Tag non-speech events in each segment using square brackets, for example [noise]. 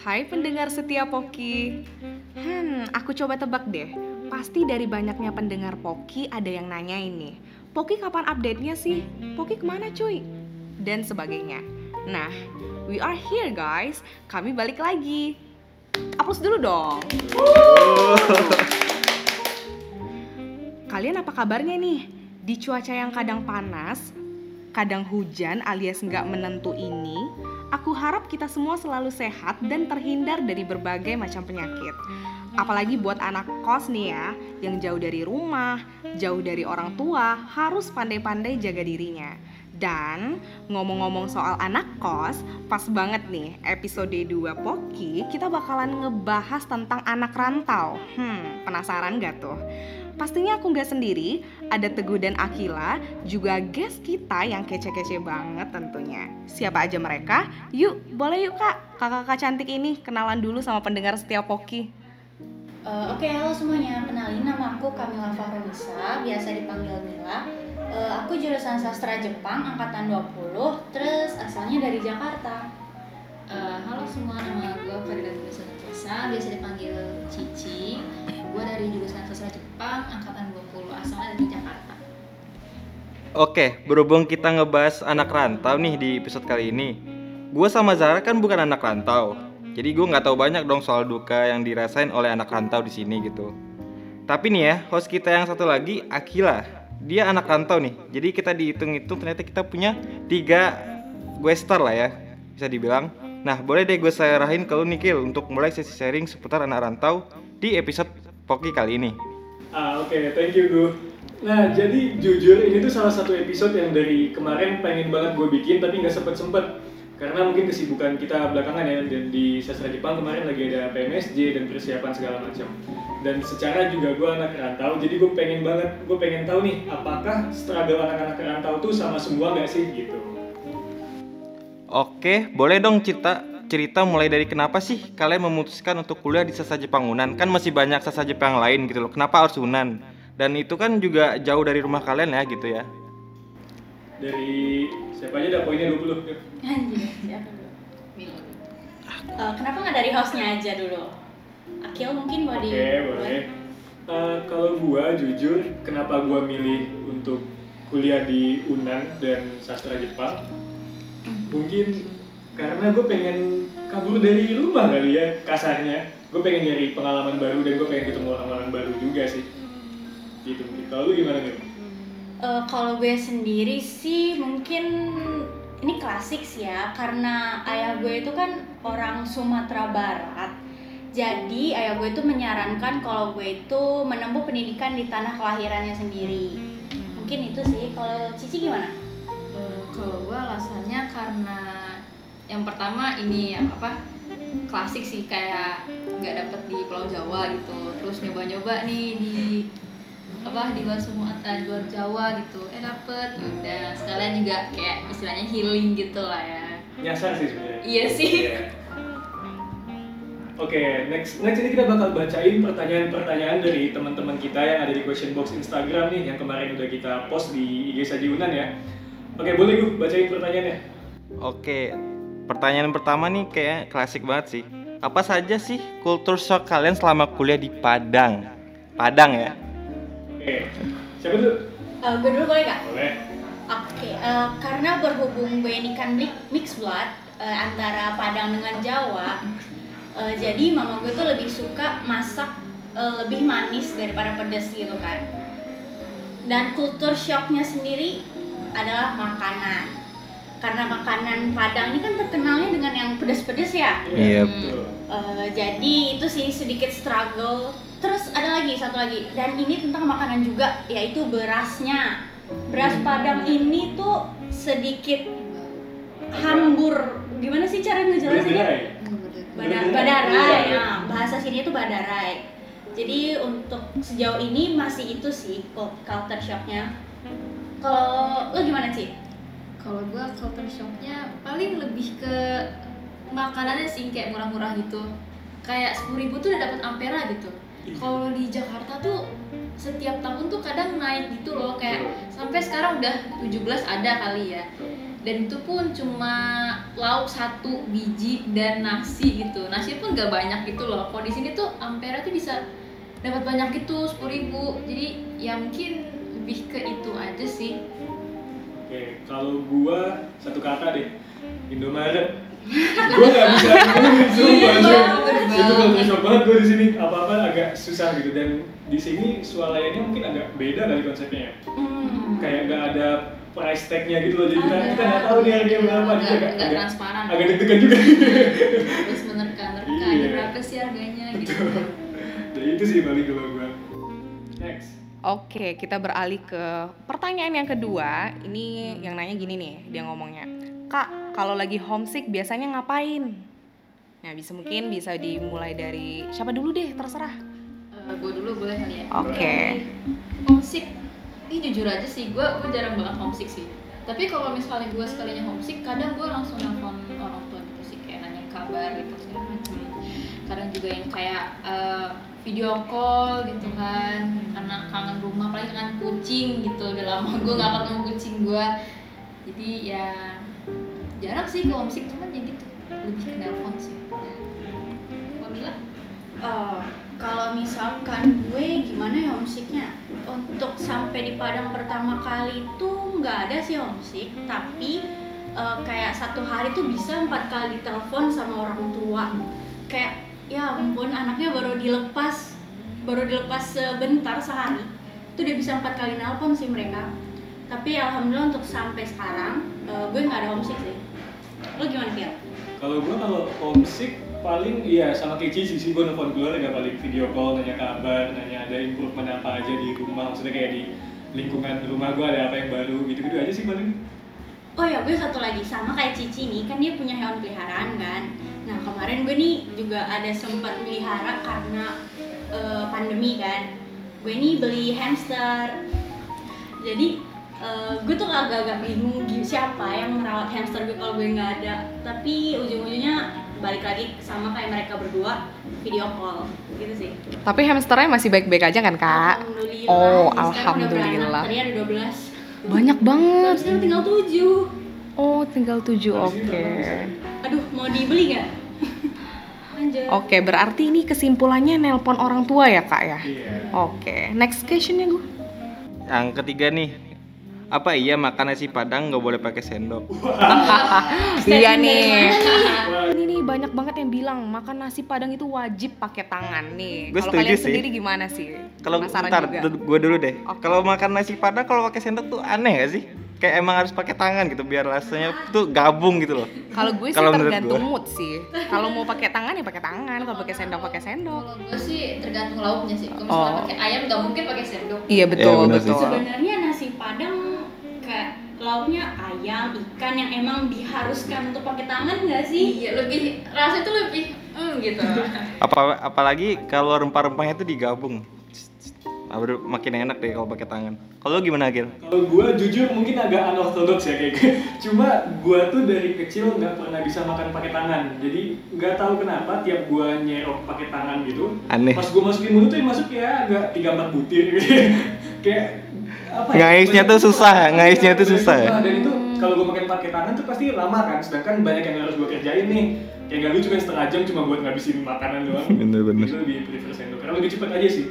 Hai pendengar setia Poki. Hmm, aku coba tebak deh. Pasti dari banyaknya pendengar Poki ada yang nanya ini. Poki kapan update-nya sih? Poki ke mana cuy? Dan sebagainya. Nah, we are here guys. Kami balik lagi. Aplaus dulu dong. Kalian apa kabarnya nih? Di cuaca yang kadang panas, kadang hujan alias nggak menentu ini, aku harap kita semua selalu sehat dan terhindar dari berbagai macam penyakit. Apalagi buat anak kos nih ya, yang jauh dari rumah, jauh dari orang tua, harus pandai-pandai jaga dirinya. Dan ngomong-ngomong soal anak kos, pas banget nih episode 2 Poki kita bakalan ngebahas tentang anak rantau. Hmm, penasaran gak tuh? Pastinya aku nggak sendiri, ada Teguh dan Akila, juga guest kita yang kece-kece banget tentunya. Siapa aja mereka? Yuk, boleh yuk kak, kakak-kakak cantik ini kenalan dulu sama pendengar setiap Poki. Uh, Oke, halo semuanya. Kenalin nama aku Kamila Fahronisa, biasa dipanggil Mila. Uh, aku jurusan sastra Jepang angkatan 20, terus asalnya dari Jakarta. Uh, halo semua, nama gue Farida Nafisa, biasa dipanggil Cici. Gue dari jurusan sastra Jepang angkatan 20, asalnya dari Jakarta. Oke, berhubung kita ngebahas anak rantau nih di episode kali ini. Gue sama Zara kan bukan anak rantau, jadi gue nggak tahu banyak dong soal duka yang dirasain oleh anak rantau di sini gitu. Tapi nih ya, host kita yang satu lagi, Akila. Dia anak rantau nih, jadi kita dihitung-hitung ternyata kita punya tiga gue star lah ya, bisa dibilang. Nah, boleh deh gue serahin ke lu Nikil untuk mulai sesi sharing seputar anak rantau di episode Poki kali ini. Ah oke, thank you Gu. Nah jadi jujur ini tuh salah satu episode yang dari kemarin pengen banget gue bikin tapi nggak sempet sempet karena mungkin kesibukan kita belakangan ya dan di sastra Jepang kemarin lagi ada PMSJ dan persiapan segala macam dan secara juga gue anak rantau jadi gue pengen banget gue pengen tahu nih apakah struggle anak-anak rantau tuh sama semua nggak sih gitu Oke, boleh dong cerita cerita mulai dari kenapa sih kalian memutuskan untuk kuliah di Sasa Jepang Unan? Kan masih banyak Sasa Jepang lain gitu loh. Kenapa harus Unan? Dan itu kan juga jauh dari rumah kalian ya gitu ya. dari siapa aja dah poinnya 20 Gu. Anjir, siapa dulu? Milo. Uh, kenapa nggak dari hostnya aja dulu? Akil mungkin mau Oke, di... boleh. Eh, kalau gua jujur, kenapa gua milih untuk kuliah di Unan dan sastra Jepang? Mungkin karena gue pengen kabur dari rumah kali ya, kasarnya. Gue pengen nyari pengalaman baru dan gue pengen ketemu orang-orang baru juga sih. Gitu mungkin. Kalau lu gimana nih? Uh, kalau gue sendiri sih mungkin ini klasik sih ya karena ayah gue itu kan orang Sumatera Barat jadi ayah gue itu menyarankan kalau gue itu menempuh pendidikan di tanah kelahirannya sendiri mungkin itu sih kalau Cici gimana? Uh, kalau gue alasannya karena yang pertama ini ya apa klasik sih kayak nggak dapet di Pulau Jawa gitu terus nyoba-nyoba nih di apa di luar semua di luar Jawa gitu eh dapet udah sekalian juga kayak istilahnya healing gitu lah ya Nyasar sih sebenarnya. Iya sih. Iya. Oke, next next ini kita bakal bacain pertanyaan-pertanyaan dari teman-teman kita yang ada di question box Instagram nih yang kemarin udah kita post di IG Saji Unan ya. Oke, boleh gue bacain pertanyaannya. Oke, pertanyaan pertama nih kayak klasik banget sih. Apa saja sih kultur shock kalian selama kuliah di Padang? Padang ya? Oke, siapa dulu? Uh, gue dulu boleh gak? Boleh. Oke, eh, karena berhubung gue ini kan mi- mixed blood eh, antara Padang dengan Jawa, eh, jadi mama gue tuh lebih suka masak eh, lebih manis daripada pedas gitu kan. Dan kultur shocknya sendiri adalah makanan. Karena makanan Padang ini kan terkenalnya dengan yang pedas-pedas ya. Iya. betul. Eh, jadi itu sih sedikit struggle. Terus ada lagi satu lagi dan ini tentang makanan juga yaitu berasnya. Beras Padang ini tuh sedikit hambur. Gimana sih cara ngejelasinnya? Badar, Badarai. badarai. Nah, bahasa sini itu badarai. Jadi untuk sejauh ini masih itu sih cul- culture shocknya. Kalau lo gimana sih? Kalau gue culture shocknya paling lebih ke makanannya sih kayak murah-murah gitu. Kayak sepuluh ribu tuh udah dapat ampera gitu. Kalau di Jakarta tuh setiap tahun tuh kadang naik gitu loh kayak sampai sekarang udah 17 ada kali ya. Dan itu pun cuma lauk satu biji dan nasi gitu. Nasi pun gak banyak gitu loh. Kalau di sini tuh ampera tuh bisa dapat banyak gitu sepuluh ribu. Jadi ya mungkin lebih ke itu aja sih Oke, kalau gua satu kata deh, Indomaret. gua nggak bisa sumpah, Iya, bener Itu kalau shock banget gua di sini apa-apa agak susah gitu dan di sini swalayannya mungkin agak beda kali konsepnya ya. Hmm. Kayak nggak ada price tag-nya gitu loh, jadi kita kita nggak tahu nih harganya berapa, jadi agak agak, transparan agak deg-degan juga. terus menerka-nerka Iya. berapa sih harganya gitu Jadi itu sih paling kalau gua. Next. Oke, kita beralih ke pertanyaan yang kedua. Ini yang nanya gini nih, dia ngomongnya. Kak, kalau lagi homesick biasanya ngapain? Nah, bisa mungkin bisa dimulai dari siapa dulu deh, terserah. gue dulu boleh kali ya Oke. homesick ini jujur aja sih gue gue jarang banget homesick sih tapi kalau misalnya gue sekalinya homesick kadang gue langsung nelfon orang tua gitu sih kayak nanya kabar gitu segala macam kadang juga yang kayak eh, video call gitu kan. Karena kangen rumah apalagi kangen kucing gitu. Udah lama gue gak ketemu kucing gue jadi ya jarang sih kalau homesick cuman ya gitu. Lebih ke nelfon sih. Kamila? Eh, kalau misalkan gue gimana ya homesicknya? Untuk sampai di Padang pertama kali itu nggak ada sih homesick. Tapi eh, kayak satu hari tuh bisa empat kali ditelepon sama orang tua. Kayak ya ampun anaknya baru dilepas baru dilepas sebentar sehari itu dia bisa empat kali nelpon sih mereka tapi alhamdulillah untuk sampai sekarang eh, gue nggak ada homesick sih lo gimana Kiel? Kalau gua kalau homesick paling iya sama kayak Cici sih gua nelfon keluarga paling video call nanya kabar nanya ada improvement apa aja di rumah maksudnya kayak di lingkungan rumah gua ada apa yang baru gitu-gitu aja sih paling Oh ya, gue satu lagi sama kayak Cici nih, kan dia punya hewan peliharaan kan. Nah kemarin gue nih juga ada sempat melihara karena eh, pandemi kan. Gue nih beli hamster. Jadi eh, gue tuh agak-agak bingung siapa yang merawat hamster gue kalau gue nggak ada. Tapi ujung-ujungnya balik lagi sama kayak mereka berdua video call gitu sih. Tapi hamsternya masih baik-baik aja kan, Kak? Alhamdulillah. Oh, alhamdulillah. Tadi ada 12. Banyak banget. Terus tinggal 7. Oh, tinggal tujuh. Oke. berapa Aduh, mau dibeli nggak? Oke, berarti ini kesimpulannya nelpon orang tua ya, Kak ya? iya Oke, next questionnya gue. Yang ketiga nih, apa iya makan nasi padang nggak boleh pakai sendok? [laughs] Iya nih. [laughs] Ini nih banyak banget yang bilang makan nasi padang itu wajib pakai tangan nih. Gue Kalau setuju kalian sih. sendiri gimana sih? Kalau ntar gue dulu deh. Oke. Kalau makan nasi padang kalau pakai sendok tuh aneh gak sih? Kayak emang harus pakai tangan gitu biar rasanya tuh gabung gitu loh. Kalau gue sih Kalau menurut tergantung gue. mood sih. Kalau mau pakai tangan ya pakai tangan, kalau pakai sendok pakai sendok. Kalau gue sih tergantung lauknya sih. Kalau misalnya Oh. pakai ayam nggak mungkin pakai sendok. Iya betul bener sih. betul. Sebenarnya nasi padang kayak lauknya ayam, ikan yang emang diharuskan untuk pakai tangan nggak sih? Iya lebih rasa itu lebih hmm gitu. Apa apalagi kalau rempah-rempahnya tuh digabung. Baru makin enak deh kalau pakai tangan. Kalau gimana Gil? Kalau gua jujur mungkin agak unorthodox ya kayak gitu. Cuma gua tuh dari kecil nggak pernah bisa makan pakai tangan. Jadi nggak tahu kenapa tiap gua nyerok pakai tangan gitu. Aneh. Pas gua masukin mulut tuh yang masuk ya agak tiga empat butir gitu. [laughs] kayak apa ya? Ngaisnya tuh susah, ngaisnya tuh susah ya? Dan itu kalau gua makan pakai tangan tuh pasti lama kan. Sedangkan banyak yang harus gua kerjain nih. Kayak nggak lucu kan setengah jam cuma buat ngabisin makanan doang. [laughs] Bener-bener. Itu lebih prefer sendok karena lebih cepat aja sih.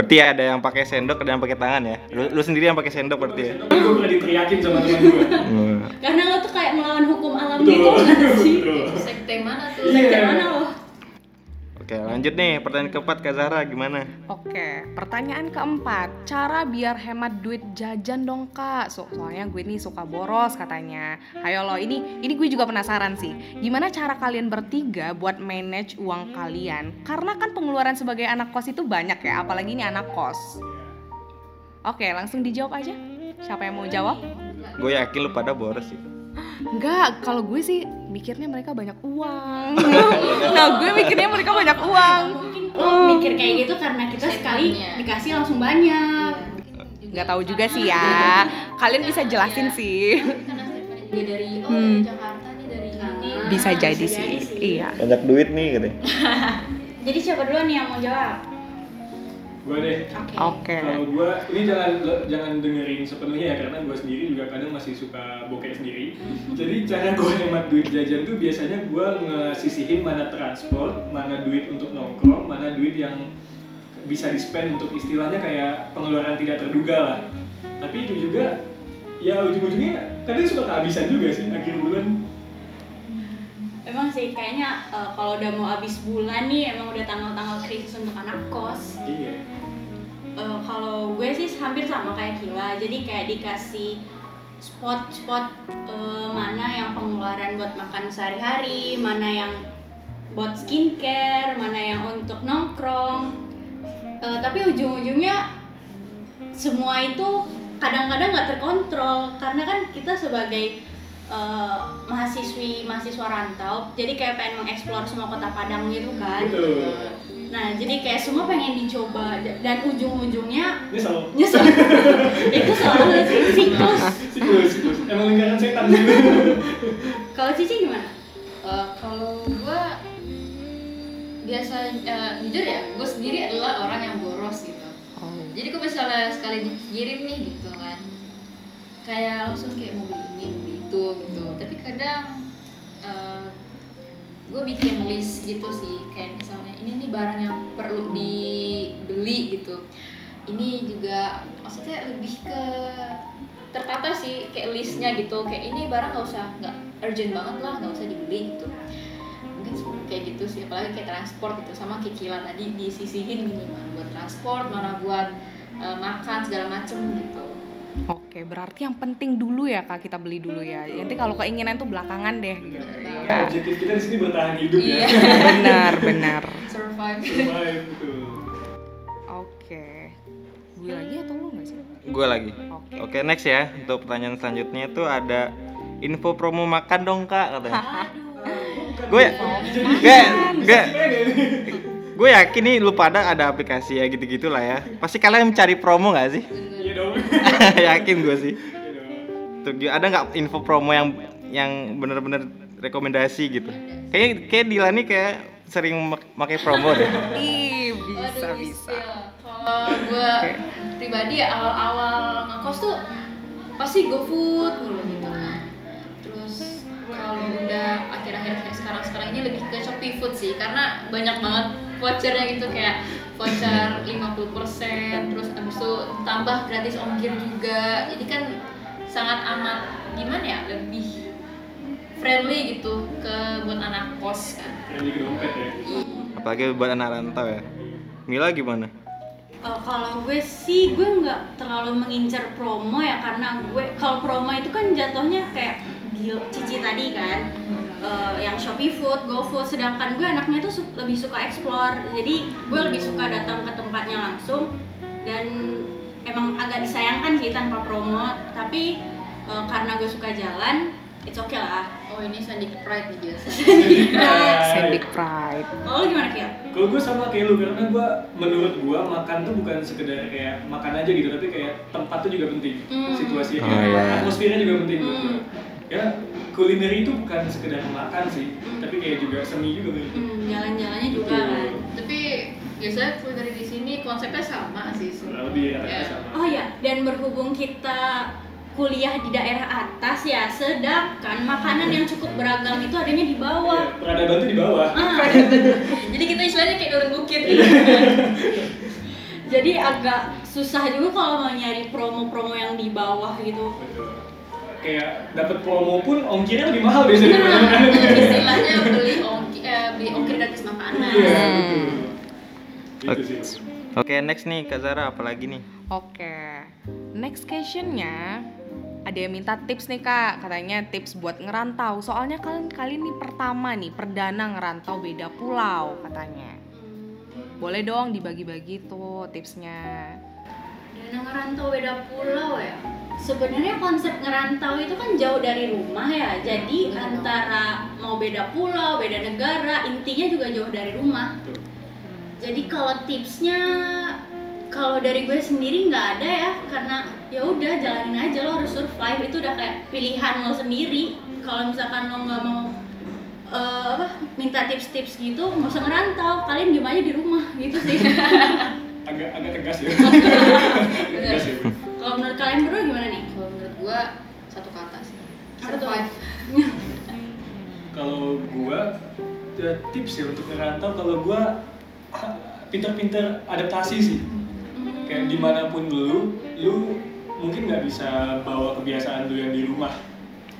Berarti ada yang pakai sendok, ada yang pakai tangan ya. Lu, lu sendiri yang pakai sendok berarti ya. Sendok gua pernah diteriakin sama teman gua. Hmm. Karena lo tuh kayak melawan hukum alam gitu [laughs] sih? Sekte mana tuh? Iya. Sekte mana lo? Oke, lanjut nih pertanyaan keempat Kak Zara gimana? Oke, pertanyaan keempat, cara biar hemat duit jajan dong kak. So, soalnya gue nih suka boros katanya. Ayo lo, ini ini gue juga penasaran sih. Gimana cara kalian bertiga buat manage uang kalian? Karena kan pengeluaran sebagai anak kos itu banyak ya, apalagi ini anak kos. Oke, langsung dijawab aja. Siapa yang mau jawab? Gue yakin lu pada boros sih. Enggak, kalau gue sih mikirnya mereka banyak uang. [laughs] nah, gue mikirnya mereka banyak uang. Mungkin lo mikir kayak gitu karena kita sekali dikasih langsung banyak. Nggak tahu juga sih ya. [laughs] Kalian bisa jelasin sih. Karena statementnya juga dari oh Hmm. dari Jakarta nih dari ini. Bisa Ah, jadi bisa sih. jadi sih. Iya. Banyak duit nih katanya. [laughs] Jadi siapa duluan nih yang mau jawab? Gua deh. Oke. Oke. Kalau gua ini jangan jangan dengerin sepenuhnya ya karena gua sendiri juga kadang masih suka bokeh sendiri. [laughs] Jadi cara gua hemat duit jajan tuh biasanya gua ngesisihin mana transport, mana duit untuk nongkrong, mana duit yang bisa di spend untuk istilahnya kayak pengeluaran tidak terduga lah. Tapi itu juga ya ujung-ujungnya kadang suka kehabisan juga sih akhir bulan. Sih kayaknya eh, kalau udah mau habis bulan nih emang udah tanggal-tanggal krisis untuk anak kos. Iya. Eh, kalau gue sih hampir sama kayak Kila, jadi kayak dikasih spot-spot eh, mana yang pengeluaran buat makan sehari-hari, mana yang buat skincare, mana yang untuk nongkrong. Eh, tapi ujung-ujungnya semua itu kadang-kadang nggak terkontrol karena kan kita sebagai eh, mahasiswi mahasiswa rantau, jadi kayak pengen mengeksplor semua kota Padang gitu kan. Betul. Nah, jadi kayak semua pengen dicoba dan ujung-ujungnya Ini selalu nyesel. [laughs] itu selalu siklus. siklus siklus. Emang lingkaran setan sih. [laughs] Kalau Cici gimana? Eh, kalau gue biasa eh, jujur ya gue sendiri adalah orang yang boros gitu Oh. jadi kalau misalnya sekali dikirim nih gitu kan kayak langsung kayak mau beli ini beli itu gitu. Tapi kadang gue bikin list gitu sih. Kayak misalnya ini nih barang yang perlu dibeli gitu. Ini juga maksudnya lebih ke tertata sih kayak listnya gitu. Kayak ini barang nggak usah nggak urgent banget lah nggak usah dibeli gitu. Mungkin kayak gitu sih. Apalagi kayak transport gitu sama Kila tadi disisihin gini mana buat transport mana buat eh, makan segala macem gitu Oke, berarti yang penting dulu ya kak kita beli dulu ya. Nanti kalau keinginan tuh belakangan deh. Gitu. Ya, objektif kita di sini bertahan hidup ya. Iya. Benar, benar. survive Survive, betul. Oke. Gue lagi atau lu nggak sih? Gue lagi. Oke. Oke, next ya. Untuk pertanyaan selanjutnya itu ada info promo makan dong kak katanya. Gue gak gak gue yakin nih lu pada ada aplikasi ya gitu-gitu lah ya. Pasti kalian mencari promo nggak sih? Iya dong. [laughs] yakin gue sih. Iya dong. Tuh, ada nggak info promo yang yang bener-bener rekomendasi gitu? Kayaknya kayak Dila nih kayak sering mak- pakai promo deh. Ih, bisa Waduh, bisa. Kalau gue pribadi ya awal-awal ngekos tuh pasti GoFood dulu gitu kan. Terus kalau udah akhir-akhir kayak sekarang-sekarang ini lebih ke Shopee Food sih karena banyak banget vouchernya gitu kayak voucher 50% terus abis itu tambah gratis ongkir juga. Jadi kan sangat amat gimana ya lebih friendly gitu ke buat anak kos kan. Friendly ke dompet ya. Apalagi buat anak rantau ya. Mila gimana? Eh, kalau gue sih gue nggak terlalu mengincar promo ya karena gue kalau promo itu kan jatuhnya kayak gil cici tadi kan eh, yang Shopee Food, GoFood sedangkan gue anaknya tuh su- lebih suka explore jadi gue lebih suka datang ke tempatnya langsung dan emang agak disayangkan sih tanpa promo tapi eh, karena gue suka jalan it's okay lah Oh ini Sandik Pride nih biasa. [laughs] Sandic Pride. oh gimana Kiel? Kalau gue sama kayak lu karena gue menurut gue makan tuh bukan sekedar kayak makan aja gitu tapi kayak tempat tuh juga penting Hmm. situasinya Oh, iya. atmosfernya juga penting gue. Ya kuliner itu bukan sekedar makan sih tapi kayak juga seni juga penting Hmm, jalan-jalannya juga kan Tapi biasanya kalau dari di sini konsepnya sama sih. lebih Ya. sama Oh ya, dan berhubung kita kuliah di daerah atas ya, sedangkan makanan yang cukup beragam itu adanya di Iya, bawah. peradaban tuh di bawah Ah, [laughs] Jadi kita istilahnya kayak turun bukit gitu. jadi agak susah juga kalau mau nyari promo-promo yang di bawah gitu. Betul. Kayak dapat promo pun ongkirnya lebih mahal [laughs] biasanya Nah, istilahnya beli ongkir, eh, beli ongkir gratis makanan. iya Hmm. betul itu sih Oke, next nih Kak Zara apalagi nih? Oke. Next questionnya ada yang minta tips nih kak, katanya tips buat ngerantau. Soalnya kalian kali ini pertama nih, perdana ngerantau beda pulau katanya. Boleh dong dibagi-bagi tuh tipsnya. Dan ngerantau beda pulau ya. Sebenarnya konsep ngerantau itu kan jauh dari rumah ya. Jadi antara mau beda pulau, beda negara, intinya juga jauh dari rumah. Betul. Jadi kalau tipsnya kalau dari gue sendiri nggak ada ya karena ya udah jalanin aja lo harus survive itu udah kayak pilihan lo sendiri. Kalau misalkan lo nggak mau apa minta tips-tips gitu nggak usah ngerantau kalian diem aja di rumah gitu sih [laughs] agak agak tegas ya. [laughs] Agak tegas ya. Kalau menurut kalian berdua gimana nih? kalau menurut gua satu kata sih survive [laughs] Kalau gua ya, tips ya untuk ngerantau kalau gua pinter-pinter adaptasi sih. Kayak di mana pun lu, lu mungkin nggak bisa bawa kebiasaan lu yang di rumah,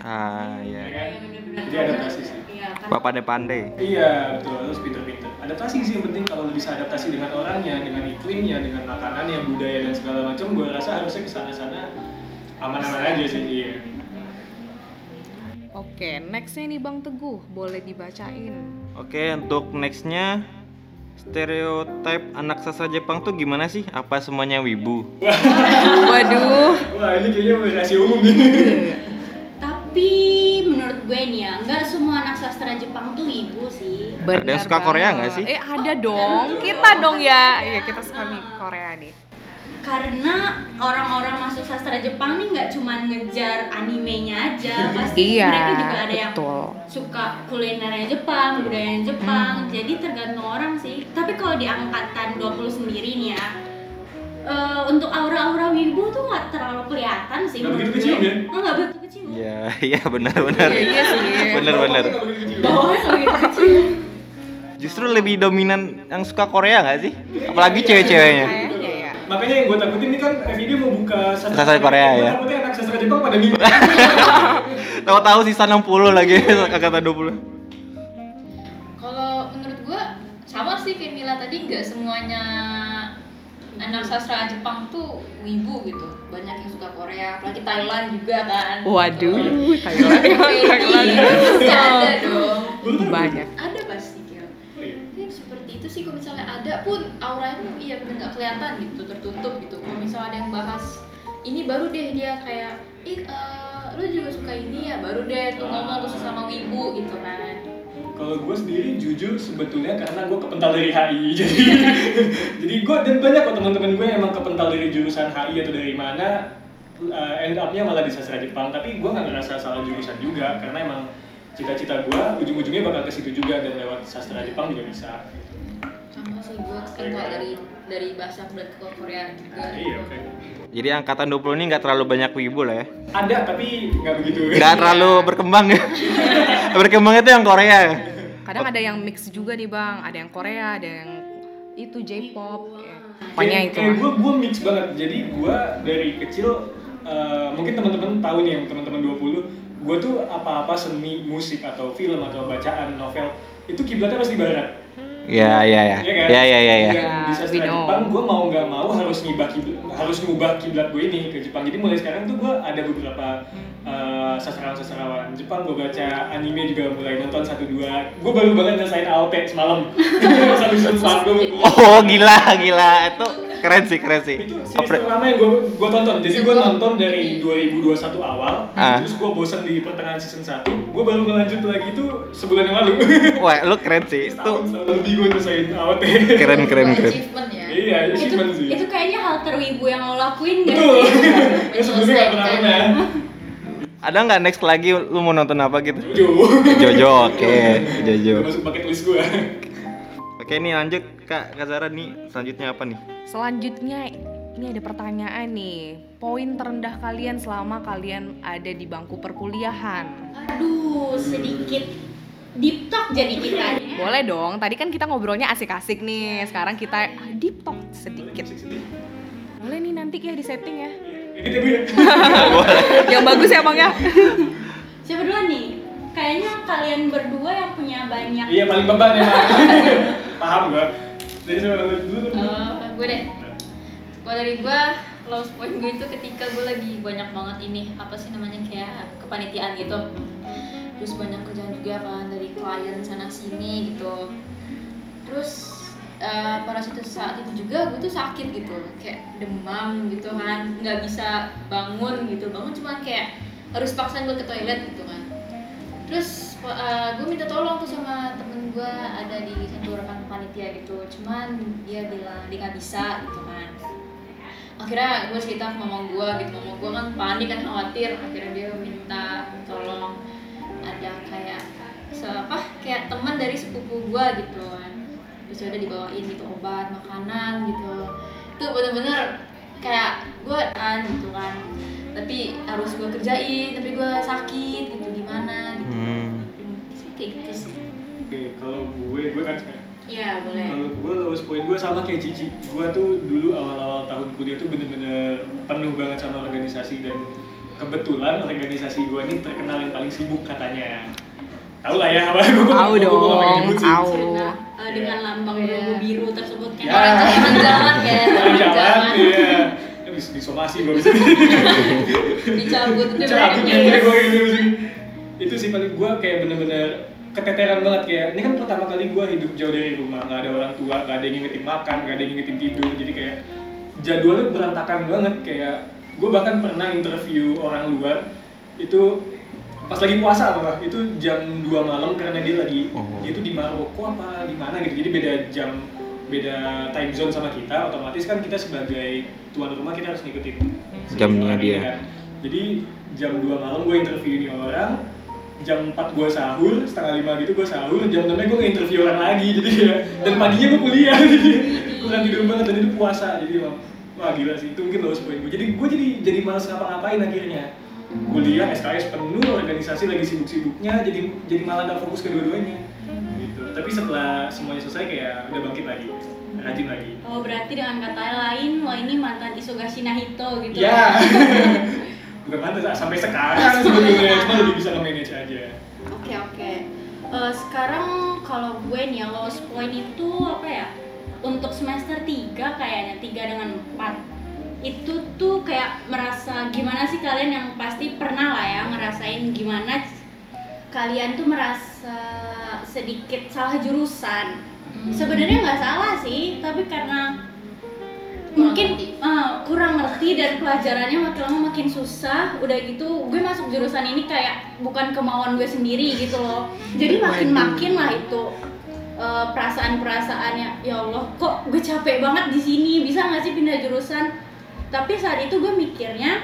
Ah, ya ya. kan? bener-bener. Jadi adaptasi sih. Iya, kan. Bapak pandai-pandai. Iya betul, harus pinter-pinter. Adaptasi sih yang penting kalau lu bisa adaptasi dengan orangnya, dengan iklimnya, dengan makanannya, budaya dan segala macam. Gua rasa harusnya ke sana-sana aman-aman aja sih. Iya. Oke, nextnya nih Bang Teguh, boleh dibacain. Oke, untuk nextnya stereotip anak sastra Jepang tuh gimana sih? Apa semuanya wibu? [laughs] Waduh. Wah ini kayaknya rahasia umum nih. [laughs] Tapi menurut gue nih ya, nggak semua anak sastra Jepang tuh ibu sih. Ada yang suka Korea nggak sih? Eh ada dong, kita dong ya. Iya kita suka nih Korea nih. Karena orang-orang masuk sastra Jepang nih nggak cuma ngejar animenya aja, pasti Iya, mereka juga ada yang betul. suka kulinernya Jepang, budayanya Jepang. Jadi tergantung orang sih. Tapi kalau di angkatan 20 sendiri nih ya, eh, untuk aura-aura wibu tuh nggak terlalu kelihatan sih. Nggak menurut begitu gue. ya? Oh, nggak begitu kecil. Iya, [laughs] iya benar-benar. Iya, iya sih. Nggak begitu kecil. Justru lebih dominan yang suka Korea nggak sih? Apalagi cewek-ceweknya. Kayaknya ya. Makanya yang gue takutin ini kan FID mau buka Sastra Korea, ya? takutnya anak sastra Jepang pada. [laughs] Tahu-tahu sisa 60 lagi [laughs] angkatan 20. Kalau menurut gua sama sih kayak Mila tadi nggak semuanya anak sastra Jepang tuh wibu gitu. Banyak yang suka Korea, apalagi Thailand juga kan. Waduh, Gitu. Thailand. Thailand. Pasti ada dong. Banyak. Ada pasti. Iya. Tapi seperti itu sih kalau misalnya ada pun auranya iya bener nggak kelihatan gitu tertutup gitu. Kalau misalnya ada yang bahas ini baru deh dia kayak ih eh, lu juga suka ini ya baru deh tuh ngomong tuh sesama wibu gitu kan. Kalau gue sendiri jujur sebetulnya karena gue kepental dari HI [laughs] jadi jadi gue dan banyak kok teman-teman gue emang kepental dari jurusan HI atau dari mana uh, end up-nya malah di sastra Jepang. Tapi gue nggak ngerasa salah jurusan juga karena emang cita-cita gue ujung-ujungnya bakal ke situ juga dan lewat sastra Jepang juga bisa kental dari dari bahasa ke Korea juga. nah, iya oke Jadi angkatan 20 ini nggak terlalu banyak wibu lah ya. ada tapi nggak begitu Nggak terlalu berkembang ya. [laughs] berkembang itu yang Korea. Kadang ada yang mix juga nih Bang, ada yang Korea, ada yang itu J-pop. ya. Pokoknya itu. kayak gue gue mix banget jadi gue dari kecil eh, mungkin teman-teman tahu nih yang teman-teman 20 gue tuh apa-apa seni musik atau film atau bacaan novel itu kiblatnya pasti barat Ya, ya, ya. Iya kan? Ya, ya, ya, ya. Dan Ya, di sastra. Jepang gue mau nggak mau harus ngubah kiblat harus ngubah kiblat gue ini ke Jepang jadi mulai sekarang tuh gue ada beberapa eh, sastrawan-sastrawan Jepang gue baca anime juga mulai nonton satu dua gue baru banget ngerasain AOT semalam satu season gue Oh, gila, gila. Itu keren sih, keren sih. itu series Apre- pertama yang gue gue tonton jadi gue nonton dari 2021 awal Ah. terus gue bosan di pertengahan season 1 gue baru ngelanjut lagi itu sebulan yang lalu Wah, lu keren sih. Itu lebih gue ngerasain AOT keren, keren, keren. Ya. iya itu sih itu kayaknya hal terwibu yang lo lakuin gak betul sih? ya sebelumnya nggak pernah pernah Ada nggak next lagi lu mau nonton apa gitu? Jojo Jojo, oke. Jojo. Udah masuk bucket list gue Oke, nih lanjut Kak, Kak Zara nih. Selanjutnya apa nih? Selanjutnya ini ada pertanyaan nih. Poin terendah kalian selama kalian ada di bangku perkuliahan. Aduh, sedikit deep talk jadi kita nih. Boleh dong. Tadi kan kita ngobrolnya asik-asik nih. Sekarang kita ah, deep talk sedikit. Boleh nih nanti ya di setting ya. Ya ya? Yang bagus ya Bang ya. Siapa duluan nih? Kayaknya kalian berdua yang punya banyak Iya paling beban emang [laughs] Paham gue Jadi saya dulu Eh, gue deh. Kalau dari gue, close point gue itu ketika gue lagi banyak banget ini apa sih namanya kayak kepanitiaan gitu. Terus banyak kerjaan juga kan dari klien sana sini gitu. Terus eh, pada suatu saat itu juga gue tuh sakit gitu, kayak demam gitu kan, nggak bisa bangun gitu, bangun cuma kayak harus paksain gue ke toilet gitu kan. Terus eh, gue minta tolong tuh sama temen gue ada di satu rekan panitia gitu, cuman dia bilang dia nggak bisa gitu kan. Akhirnya gue cerita ke mama gue gitu, mama gue kan panik kan khawatir, akhirnya dia minta tolong ada kayak apa kayak teman dari sepupu gue gitu kan terus udah dibawain gitu obat makanan gitu. Itu bener-bener kayak gue kan gitu kan. Tapi harus gue kerjain tapi gue sakit gitu gimana gitu. Hmm. Sih, kayak gitu sih. Oke, kalau gue, gue kan Iya boleh. Kalau gue lowest point gue sama kayak Cici. Gue tuh dulu awal-awal tahun kuliah tuh bener-bener penuh banget sama organisasi Dan kebetulan organisasi gue ini terkenal yang paling sibuk katanya Tahu lah ya apa [laughs] gue Tahu dong, tahu. Eh, dengan Iya. lambang Iya. logo biru tersebut kan. Ya. orang [laughs] jalan, zaman iya Ya, bisa disomasi gue [laughs] bisa dicabut itu Cabut brandnya. ya gue gitu sih. Itu sih paling gue kayak bener-bener keteteran banget kayak ini kan pertama kali gue hidup jauh dari rumah nggak ada orang tua nggak ada yang ngingetin makan nggak ada yang ngingetin tidur jadi kayak jadwalnya berantakan banget kayak gue bahkan pernah interview orang luar itu pas lagi puasa apa itu jam 2 malam karena dia lagi Oh. dia itu di Maroko apa di mana gitu. Jadi beda jam beda time zone sama kita otomatis kan kita sebagai tuan rumah kita harus ngikutin Jamnya ini dia. kan. jadi jam 2 malam gue interview ini orang jam 4 gue sahur setengah lima gitu gue sahur jam 6 gue interview orang lagi. Jadi ya dan paginya gue kuliah. [laughs] Jadi kurang tidur banget dan itu puasa. Jadi wah gila sih itu mungkin lowest point gue jadi gue jadi jadi malas ngapa-ngapain akhirnya kuliah SKS penuh organisasi lagi sibuk-sibuknya jadi jadi malah gak fokus ke dua-duanya. Gitu. Tapi setelah semuanya selesai kayak udah bangkit lagi rajin lagi. Oh berarti dengan kata lain, wah ini mantan Isugashi Nahito gitu. ya. [laughs] Bukan pantas sampai sekarang sebetulnya cuma lebih bisa nge-manage aja. Oke oke. Eh, sekarang kalau gue nih ya lowest point itu apa ya? Untuk semester 3 kayaknya 3 dengan 4 itu tuh kayak merasa gimana sih kalian yang pasti pernah lah ya ngerasain gimana kalian tuh merasa sedikit salah jurusan Hmm. sebenarnya nggak salah sih tapi karena Kurang mungkin ngerti. uh, kurang ngerti dan pelajarannya makin lama makin susah udah gitu gue masuk jurusan ini kayak bukan kemauan gue sendiri gitu loh jadi makin makin lah itu uh, perasaan-perasaannya ya Allah kok gue capek banget di sini bisa nggak sih pindah jurusan tapi saat itu gue mikirnya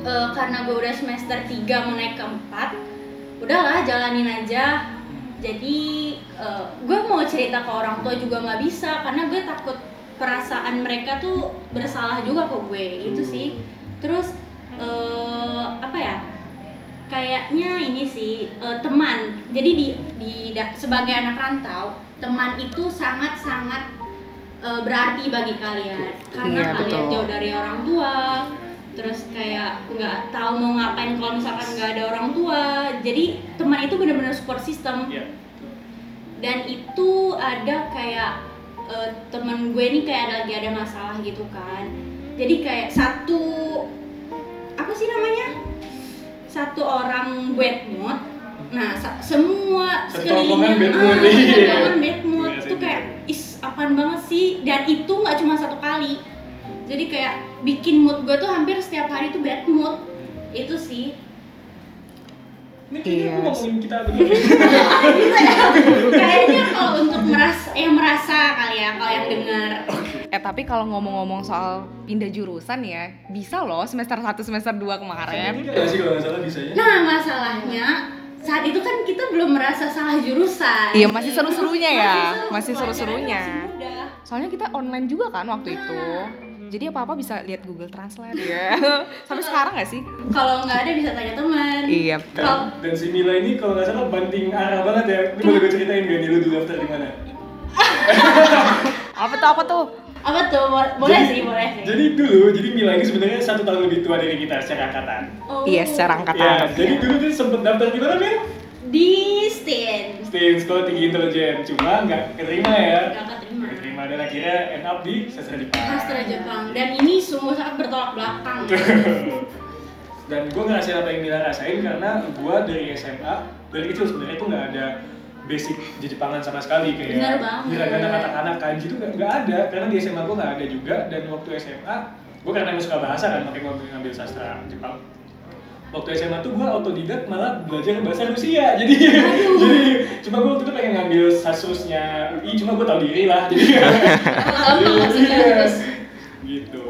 uh, karena gue udah semester 3 mau naik ke 4 udahlah jalanin aja. Jadi uh, gue mau cerita ke orang tua juga nggak bisa karena gue takut perasaan mereka tuh bersalah juga ke gue itu sih. Terus uh, apa ya kayaknya ini sih uh, teman. Jadi di, di sebagai anak rantau teman itu sangat sangat uh, berarti bagi kalian. Karena Iya, kalian betul. jauh dari orang tua terus kayak nggak tahu mau ngapain kalau misalkan nggak ada orang tua. Jadi teman itu benar-benar support system. Ya dan itu ada kayak eh, temen gue nih kayak ada lagi ada masalah gitu kan. Jadi kayak satu apa sih namanya? Satu orang bad mood. Nah sa- semua Satu sekelilingnya omongan bad ah, mood, satu [laughs] iya. bad mood. Iya, itu kayak juga. Is apaan banget sih? Dan itu nggak cuma satu kali. Jadi kayak bikin mood gue tuh hampir setiap hari tuh bad mood. Itu sih. Ini kayaknya Iya. aku ngomongin kita [laughs] ya kayaknya kalau untuk merasa yang merasa kali ya kalau yang dengar Eh tapi kalau ngomong-ngomong soal pindah jurusan ya, bisa loh semester 1 semester 2 kemarin. Iya sih kalau nggak salah bisanya. Nah masalahnya saat itu kan kita belum merasa salah jurusan. Iya, masih seru-serunya ya. seru, Masih seru-serunya. mudah. Soalnya kita online juga kan waktu itu. Jadi apa-apa bisa lihat Google Translate ya. [laughs] Sampai sekarang gak sih? Kalau nggak ada bisa tanya teman. Iya. Dan, dan si Mila ini kalau nggak salah banting arah banget ya ini boleh gue ceritain gak nih lu dulu daftar di mana [laughs] Apa tuh apa tuh? Apa tuh? Bo- Boleh Jadi- sih, boleh sih. jadi dulu jadi Mila ini sebenarnya satu tahun lebih tua dari kita secara angkatan Oh. Iya, secara angkatan. ya jadi dulu tuh sempet daftar di mana Mil? di STIN. Stin Sekolah Tinggi Intelijen cuma nggak keterima ya Nggak keterima. nggak keterima dan akhirnya end up di sastra Jepang Sastra Jepang dan ini sungguh sangat bertolak belakang. [laughs] dan gue ngerasain apa yang Mila rasain karena gue dari SMA dari kecil sebenarnya itu nggak ada basic Jepangan sama sekali kayak Bener banget. hiragana kata-kata kanji itu nggak nggak ada karena di SMA gue nggak ada juga dan waktu SMA gue karena emang suka bahasa kan makanya gue ngambil sastra Jepang waktu SMA tuh gue autodidak malah belajar bahasa Rusia jadi [laughs] jadi cuma gue waktu itu pengen ngambil sasusnya UI cuma gue tahu diri lah jadi Iya. [laughs] terus gitu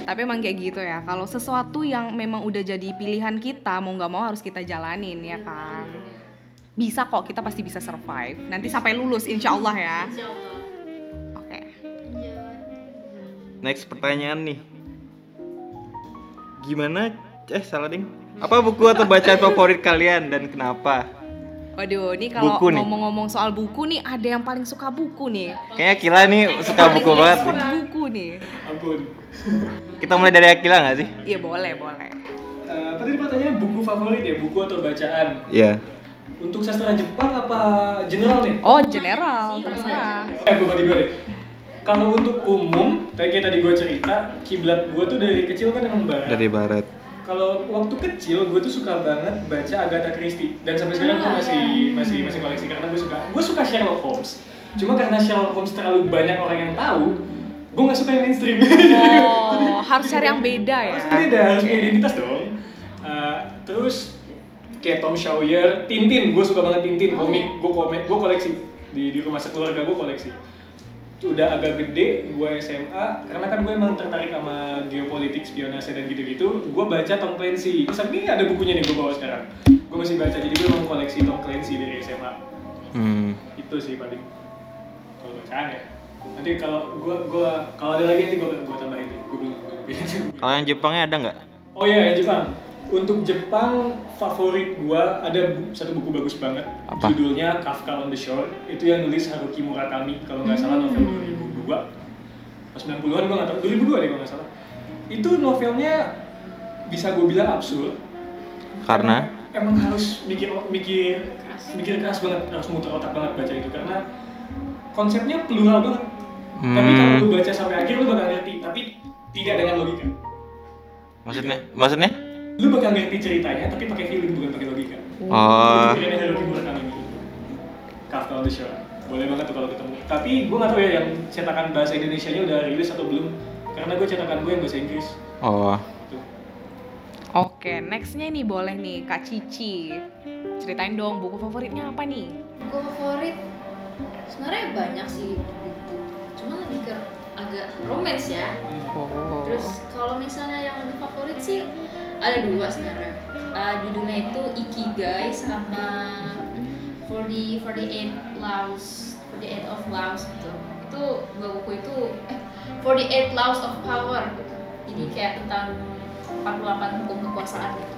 Tapi emang kayak gitu ya. Kalau sesuatu yang memang udah jadi pilihan kita, mau nggak mau harus kita jalanin ya kan. Bisa kok, kita pasti bisa survive. Nanti sampai lulus, insya Allah ya. Insya Allah. Oke. next pertanyaan nih. Gimana? Eh salah ding. Apa buku atau bacaan favorit kalian dan kenapa? Waduh, ini kalau ngomong-ngomong soal buku nih, ada yang paling suka buku nih. Kayaknya Akila nih suka buku banget. nih. Suka buku nih. Ampun. Kita mulai dari Akila nggak sih? Iya boleh, boleh. Eh, apa tadi pertanyaannya buku favorit ya? Buku atau bacaan? Iya. Untuk sastra Jepang apa general nih? Oh, general, terserah. Eh, gue bagi dua deh. Kalau untuk umum, kayak tadi gue cerita, kiblat gue tuh dari kecil kan emang barat. Dari barat. Kalau waktu kecil gue tuh suka banget baca Agatha Christie dan sampai sekarang gue masih masih masih koleksi karena gue suka gue suka Sherlock Holmes. Cuma karena Sherlock Holmes terlalu banyak orang yang tahu, gue nggak suka yang mainstream. Oh, [laughs] harus cari yang beda ya. Harus beda, harus punya identitas dong. Uh, terus kayak Tom Sawyer, Tintin, gue suka banget Tintin, komik, gue komik, gue koleksi di di rumah sekeluarga gue koleksi. Udah agak gede, gue SMA, karena kan gue emang tertarik sama geopolitik, spionase dan gitu-gitu. Gue baca Tom Clancy, terus ini ada bukunya nih gue bawa sekarang. Gue masih baca, jadi gue emang koleksi Tom Clancy dari SMA. Hmm. Itu sih paling kalau bacaan ya. Nanti kalau gue gue kalau ada lagi nanti gue gue tambahin gue belum- Kalau yang Jepangnya ada nggak? Oh iya, yang Jepang. Untuk Jepang favorit gua ada bu- satu buku bagus banget. Apa? Judulnya Kafka on the Shore. Itu yang nulis Haruki Murakami kalau nggak salah novel 2002. Pas 90-an gua nggak tahu 2002 deh kalau nggak salah. Itu novelnya bisa gue bilang absurd. Karena emang harus mikir mikir mikir keras banget, harus muter otak banget baca itu karena konsepnya plural banget. Tapi kalau Hmm. lu baca sampai akhir lu bakal ngerti, tapi tidak dengan logika. maksudnya maksudnya? Lu bakal ngerti ceritanya tapi pakai feeling bukan pakai logika Oh. Kira-kira Haruki Murakami ini Kafka on the Shore boleh banget tuh kalau ketemu tapi gue nggak tahu ya yang cetakan bahasa Indonesia nya udah rilis atau belum karena gue cetakan gue yang bahasa Inggris Oh. tuh Oke, nextnya nih boleh nih Kak Cici. Ceritain dong buku favoritnya apa nih? buku favorit sebenarnya banyak sih buku cuma lebih ke agak romance ya Oh. terus kalau misalnya yang lebih favorit sih ada dua sebenarnya. Uh, judulnya itu Ikigai sama 40 48 Laws 48 of Laws gitu. Itu dua buku itu eh 48 Laws of Power gitu. Jadi kayak tentang 48 hukum kekuasaan gitu.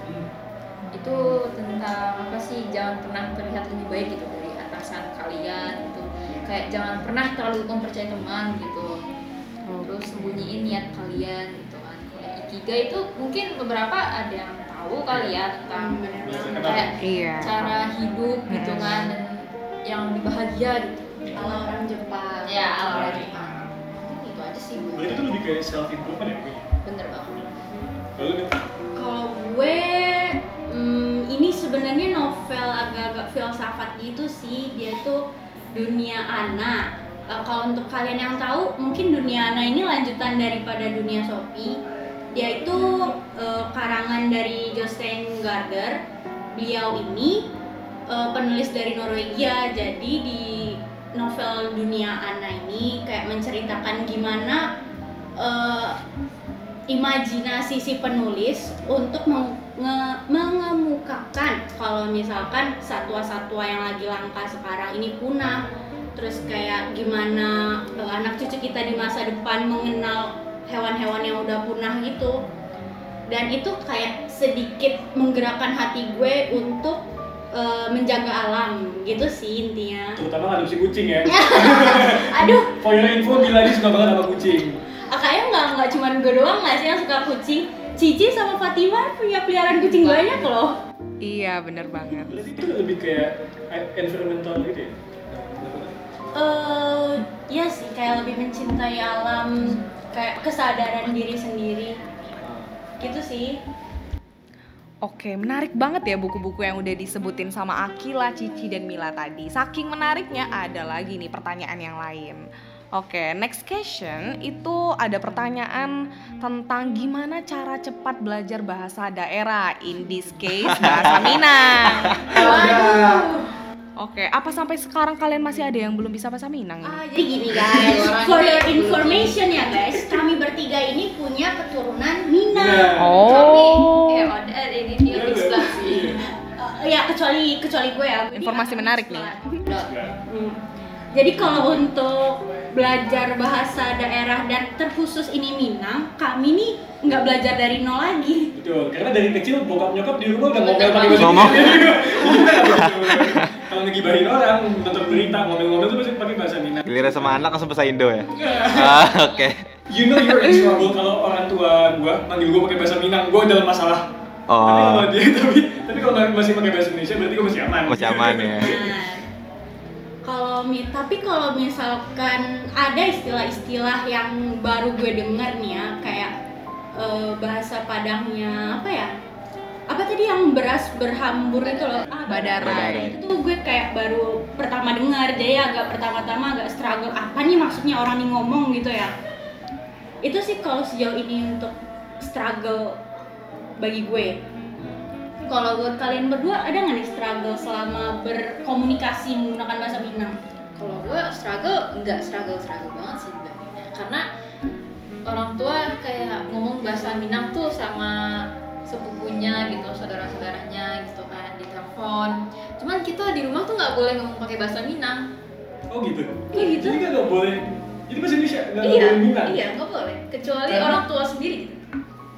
Itu tentang apa sih? Jangan pernah terlihat lebih baik gitu dari atasan kalian gitu. Kayak jangan pernah terlalu mempercayai teman gitu. Terus sembunyiin niat kalian gitu ikigai itu mungkin beberapa ada yang tahu kali ya tentang kayak Iya. cara hidup gitu Mm. kan dan yang lebih bahagia gitu ala orang Jepang ya ala orang Jepang itu aja sih gue berarti itu lebih kayak self improvement ya gue bener banget Kalau gue, hmm, ini sebenarnya novel agak-agak filsafat gitu sih. Dia tuh dunia Ana. Eh, kalau untuk kalian yang tahu, mungkin dunia Ana ini lanjutan daripada dunia Sophie. Dia itu eh, karangan dari Jostein Garder. Beliau ini eh, penulis dari Norwegia. Jadi di novel dunia Ana ini kayak menceritakan gimana eh, imajinasi si penulis untuk meng- nge- mengemukakan kalau misalkan satwa-satwa yang lagi langka sekarang ini punah terus kayak gimana anak cucu kita di masa depan mengenal hewan-hewan yang udah punah gitu. Dan itu kayak sedikit menggerakkan hati gue untuk eh, menjaga alam. Gitu sih intinya. Terutama adopsi kucing ya. [laughs] Aduh. For your info Mila ini suka banget sama kucing. Ah, kayaknya nggak nggak cuma gue doang nggak sih yang suka kucing. Cici sama Fatima punya peliharaan kucing banyak loh. Iya, bener banget. berarti itu lebih kayak environmental gitu ya? Eh ya sih kayak lebih mencintai alam kayak kesadaran diri sendiri gitu sih Oke, menarik banget ya buku-buku yang udah disebutin sama Akila, Cici, dan Mila tadi. Saking menariknya ada lagi nih pertanyaan yang lain. Oke, next question itu ada pertanyaan tentang gimana cara cepat belajar bahasa daerah, in this case bahasa [laughs] Minang. Oke, apa sampai sekarang kalian masih ada yang belum bisa bahasa Minang? ini? Ah, jadi gini guys, for your information ya guys, kami bertiga ini punya keturunan Minang. Iya. tapi Oh, ya udah ini dia banget sih Eh, ya kecuali kecuali gue ya. Informasi menarik. Ya. Hmm. Jadi kalau untuk belajar bahasa daerah dan terkhusus ini Minang, kami nih nggak belajar dari nol lagi. Betul, karena dari kecil bokap nyokap di rumah udah ngomel pakai bahasa Ngomong. Kalau ngegibahin orang, nonton berita, ngomel-ngomel tuh pasti pakai bahasa Minang. Giliran sama anak langsung bahasa Indo ya. Ah, oke. You know you're in trouble kalau orang tua gua manggil gua pakai bahasa Minang, gua dalam masalah. Oh. Tapi kalau dia tapi tapi kalau masih pakai bahasa Indonesia berarti gua masih aman. Masih aman ya. Nah, kalau mi- tapi kalau misalkan ada istilah-istilah yang baru gue denger nih ya, kayak eh, bahasa Padangnya apa ya? Apa tadi yang beras berhambur itu loh? Ah, Badarai. Itu gue kayak baru pertama dengar, jadi agak pertama-tama agak struggle. Apa nih maksudnya orang nih ngomong gitu ya? Itu sih kalau sejauh ini untuk struggle bagi gue kalau buat kalian berdua ada nggak nih struggle selama berkomunikasi menggunakan bahasa Minang? kalau gue struggle nggak struggle struggle banget sih sebenarnya karena orang tua kayak ngomong bahasa Minang tuh sama sepupunya gitu saudara-saudaranya gitu kan di telepon cuman kita di rumah tuh nggak boleh ngomong pakai bahasa Minang Oh gitu. Kayak gitu? Jadi nggak boleh. Jadi bahasa Indonesia nggak iya boleh Minang. iya nggak boleh kecuali Karena- orang tua sendiri gitu.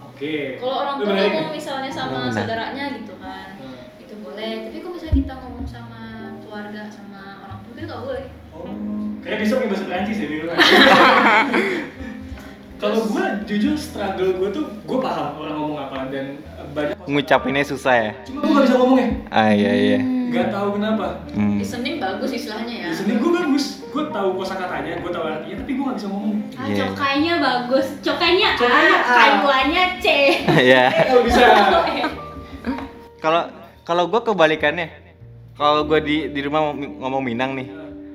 Oke. kalau orang tua ngomong nih. misalnya sama Benar. saudaranya gitu kan Hmm. itu boleh tapi kalau misalnya kita ngomong sama keluarga sama orang tua itu nggak boleh Oh, kayak besok pakai bahasa Perancis ya di rumah. [laughs] Kalau gue jujur struggle gue tuh gue paham orang ngomong apa dan banyak Ngucapinnya susah ya. Cuma gue gak bisa ngomongnya. Ah iya iya. Gak tahu kenapa. Hmm. listening bagus istilahnya ya sini gue bagus, gue tahu kosakatanya, gue tahu artinya, tapi gue gak bisa ngomong. Ah, Iya. cokainya bagus, cokainya Cokainya A, A. C. [laughs] Iya. Kalau bisa. Kalau kalau gue kebalikannya. Kalau gue di di rumah ngom- ngomong Minang nih.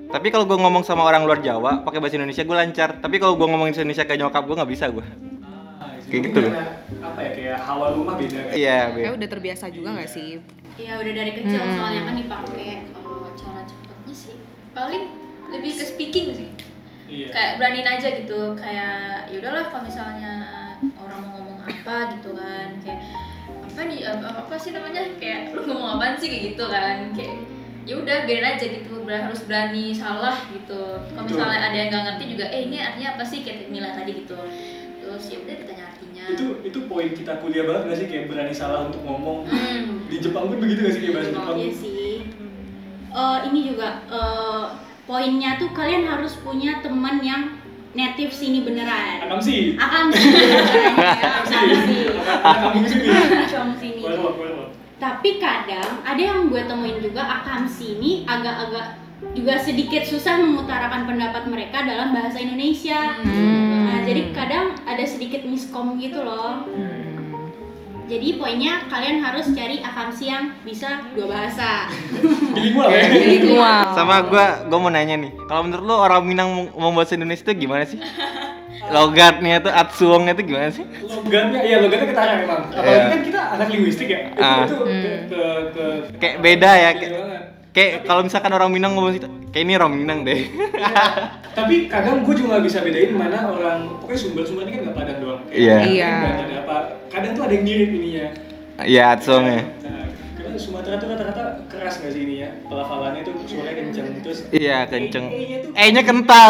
Tapi kalau gue ngomong sama orang luar Jawa pakai bahasa Indonesia gue lancar. Tapi kalau gue ngomong Indonesia kayak nyokap gue nggak bisa gue. Ah, Kayak mungkin gitu loh. Apa ya kayak hawa rumah beda kan? Iya. Kayak Be. udah terbiasa juga nggak sih? Iya udah dari kecil Hmm. soalnya kan dipakai. kalau cara cepatnya sih. Paling lebih ke speaking sih. Iya. kayak beraniin aja gitu kayak yaudahlah kalau misalnya orang mau ngomong apa gitu kan. Kayak apa nih apa, apa sih namanya? Kayak lu ngomong apaan sih? Kayak gitu kan. Kayak ya udah biarin aja gitu harus berani salah gitu. Kalau misalnya ada yang nggak ngerti juga eh ini artinya apa sih? Kayak Mila tadi gitu. Terus ya udah ditanya artinya. Itu itu poin kita kuliah banget gak sih? Kayak berani salah untuk ngomong. hmm. Di Jepang pun begitu gak sih kayak bahasa Jepang? Iya sih. Eh, ini juga eh, poinnya tuh kalian harus punya teman yang native sini beneran. Akam sih. Akam sih. Akam sih. Akam sini. Akam sini. Tapi kadang ada yang gue temuin juga akam sini agak-agak juga sedikit susah mengutarakan pendapat mereka dalam bahasa Indonesia. Hmm. Nah, jadi kadang ada sedikit miskom gitu loh. Jadi poinnya kalian harus cari akamsi yang bisa dua bahasa. [laughs] Bilingual ya. Bilingual. Sama gue gue mau nanya nih. Kalau menurut lo orang Minang mau- bahasa Indonesia itu gimana sih? [laughs] Logatnya tuh, atsuongnya tuh gimana sih? Logatnya, iya logatnya ketara memang. Apalagi Iya. kan kita anak linguistik ya. Itu, Ah. itu ke, Hmm. ke, ke, Kayak beda ya. Kayak, banget. Kayak kalau misalkan orang Minang ngomong situ, kayak ini orang Minang deh. [laughs] Tapi kadang gue juga gak bisa bedain mana orang, pokoknya sumber-sumber ini kan gak padang doang. Iya. Iya. Ada apa. Kadang tuh ada yang mirip ininya. Iya, atsuongnya. Nah, karena Sumatera tuh rata-rata keras gak sih ini ya? Pelafalannya tuh suaranya kencang terus. Iya, kenceng. E-nya tuh E-nya kental.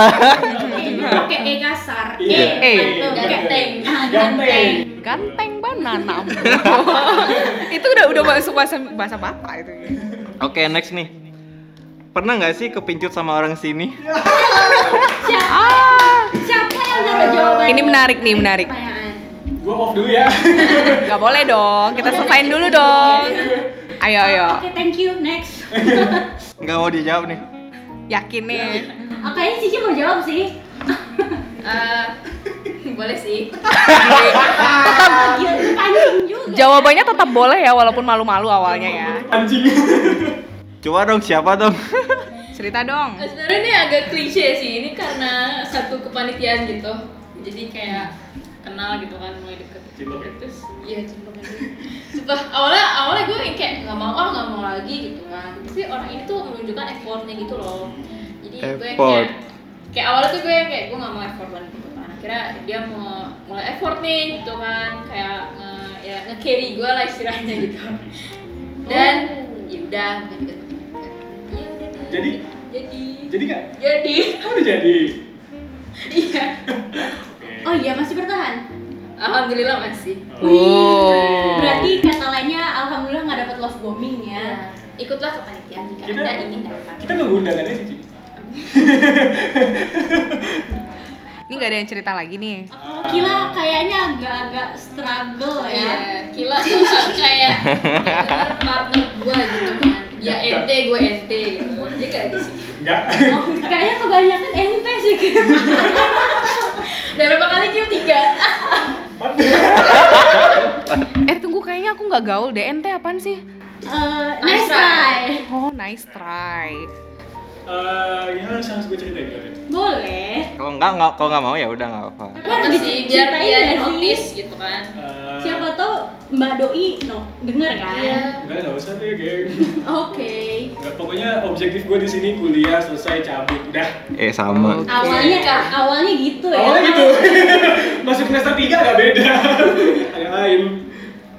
Pakai e kasar. Iya. E, Eh. atau Ganteng. Ah, Ganteng. Ganteng banana. [laughs] itu udah udah masuk bahasa bahasa bapak itu. Oke, next nih. Pernah nggak sih kepincut sama orang sini? Siapa? Siapa yang taruh jawaban? Ini menarik nih, menarik. Gue off dulu ya. Gak boleh dong, kita selesain dulu dong. Ayo ayo, Oke, thank you. Next. [laughs] Nggak mau dijawab nih. yakin nih. Ah, kayaknya Cici mau jawab sih. Eh, boleh sih [laughs] Tetap juga. Jawabannya tetap boleh ya, walaupun malu-malu awalnya ya. Anjing. Coba dong, siapa dong? Cerita dong. Eh, sebenarnya ini agak klise sih ini karena satu kepanitiaan gitu jadi kayak kenal gitu kan mulai deket Cinlok ya? terus iya cinlok Sumpah, awalnya awalnya gue kayak nggak mau ah nggak mau lagi gitu kan tapi orang ini tuh menunjukkan effortnya gitu loh jadi gue Effort. kayak kayak awalnya tuh gue kayak gue nggak mau effort banget gitu kan akhirnya dia mau mulai effort nih gitu kan kayak nge, ya nge carry gue lah istilahnya gitu dan ya udah bukan deket ya udah deh. Jadi? jadi Jadi nggak? Jadi, Oh udah jadi. iya. Oh iya masih bertahan. Alhamdulillah masih. Oh. Berarti kata lainnya alhamdulillah nggak dapat love bombing ya. Ya, ikutlah kepanitiaan jika Kita- anda ingin dapat. Kita nunggu undangannya sih. [laughs] Ini nggak ada yang cerita lagi nih. Kila kayaknya agak-agak struggle ya. kila tuh kayak partner gua gitu kan. Ya ente, gue ente gitu. Jadi kayak sini. Enggak. Oh, kayaknya kebanyakan ente sih. Udah berapa kali kill tiga? Eh tunggu kayaknya aku nggak gaul deh. Ente apaan sih? Eh, Nice nice try. Oh nice try. Eh, ini harus harus gue ceritain nggak, Ren? Boleh. Kalau nggak nggak kalau nggak mau ya udah nggak apa. Tapi harus sih biar dia notice gitu kan. Eh, Siapa tahu Mbak Doi no denger kan? Iya. Enggak, nggak usah deh, geng. Oke. Nggak, pokoknya objektif gue di sini kuliah selesai cabut udah. Eh sama. Oke. Awalnya awalnya gitu ya. Awalnya gitu. [laughs] Masuk semester 3 nggak beda. Ada lain.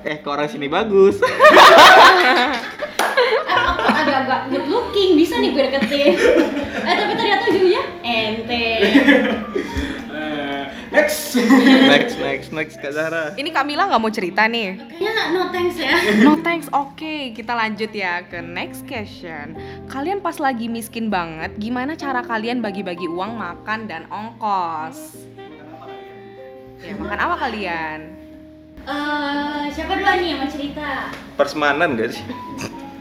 Eh ke orang sini bagus. [laughs] Aku agak-agak bisa nih gue deketin. [laughs] eh tapi ternyata ujungnya ente. Eh, next. next next next Kak Zahra. Ini Kamila nggak mau cerita nih. Kayaknya no thanks ya. No thanks, oke kita lanjut ya ke next question Kalian pas lagi miskin banget, gimana cara kalian bagi-bagi uang makan dan ongkos? Ya makan apa kalian? Eh, siapa duluan nih yang mau cerita? Persemanan gak sih?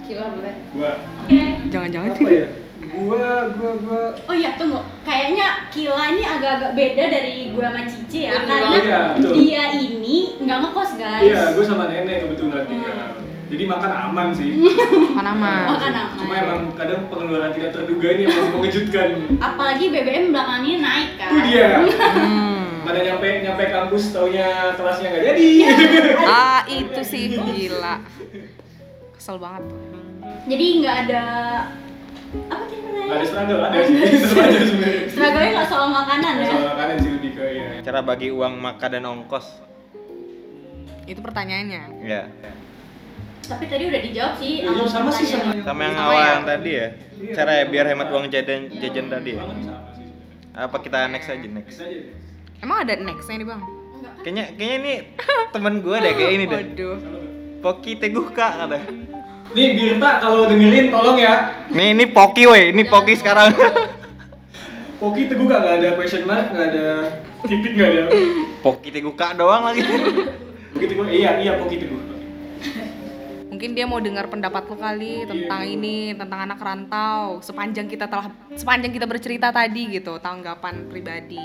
Kila boleh. Gua Oke. Jangan-jangan apa ya? Gua gua gua Oh iya tunggu, kayaknya Kila ini agak-agak beda dari gue sama Cici ya Betul. Karena Iya, betul. dia ini nggak ngekos guys Iya, gue sama nenek kebetulan juga. Jadi makan aman sih. makan aman. [laughs] Makan aman Cuma emang kadang pengeluaran tidak terduga ini yang mengejutkan. Apalagi BBM belakangan ini naik kan Itu dia. [laughs] Hmm. Pada nyampe nyampe kampus taunya kelasnya nggak jadi. Ah itu sih gila. Kesel banget. Jadi nggak ada Apa tadi Nggak ada struggle ada [laughs] sih. Tetap aja sebenarnya. Struggle-nya nggak soal makanan ya Soal makanan sih lebih ke ya. Cara bagi uang makan dan ongkos. Itu pertanyaannya. Ya. Tapi tadi udah dijawab sih Iya, awal sama sih sama. Sama yang Sama awal ya? yang tadi ya. Cara ya biar hemat uang jajan jajan tadi ya. Sih. Apa kita next aja next? Next aja deh. Emang ada nextnya nih bang? Enggak? Kayaknya kayaknya ini teman gue deh kayak ini deh. [laughs] Waduh. Poki Teguh Kak kata. Nih Birta kalau dengerin tolong ya. Nih ini Poki weh, ini Poki sekarang. Poki teguh gak, nggak ada question mark, nggak ada titik nggak ada. Poki Teguh Kak doang lagi. Poki teguh, iya iya Poki teguh. Mungkin dia mau dengar pendapat lo kali tentang Iya. ini, tentang anak rantau. Sepanjang kita telah sepanjang kita bercerita tadi gitu, tanggapan pribadi.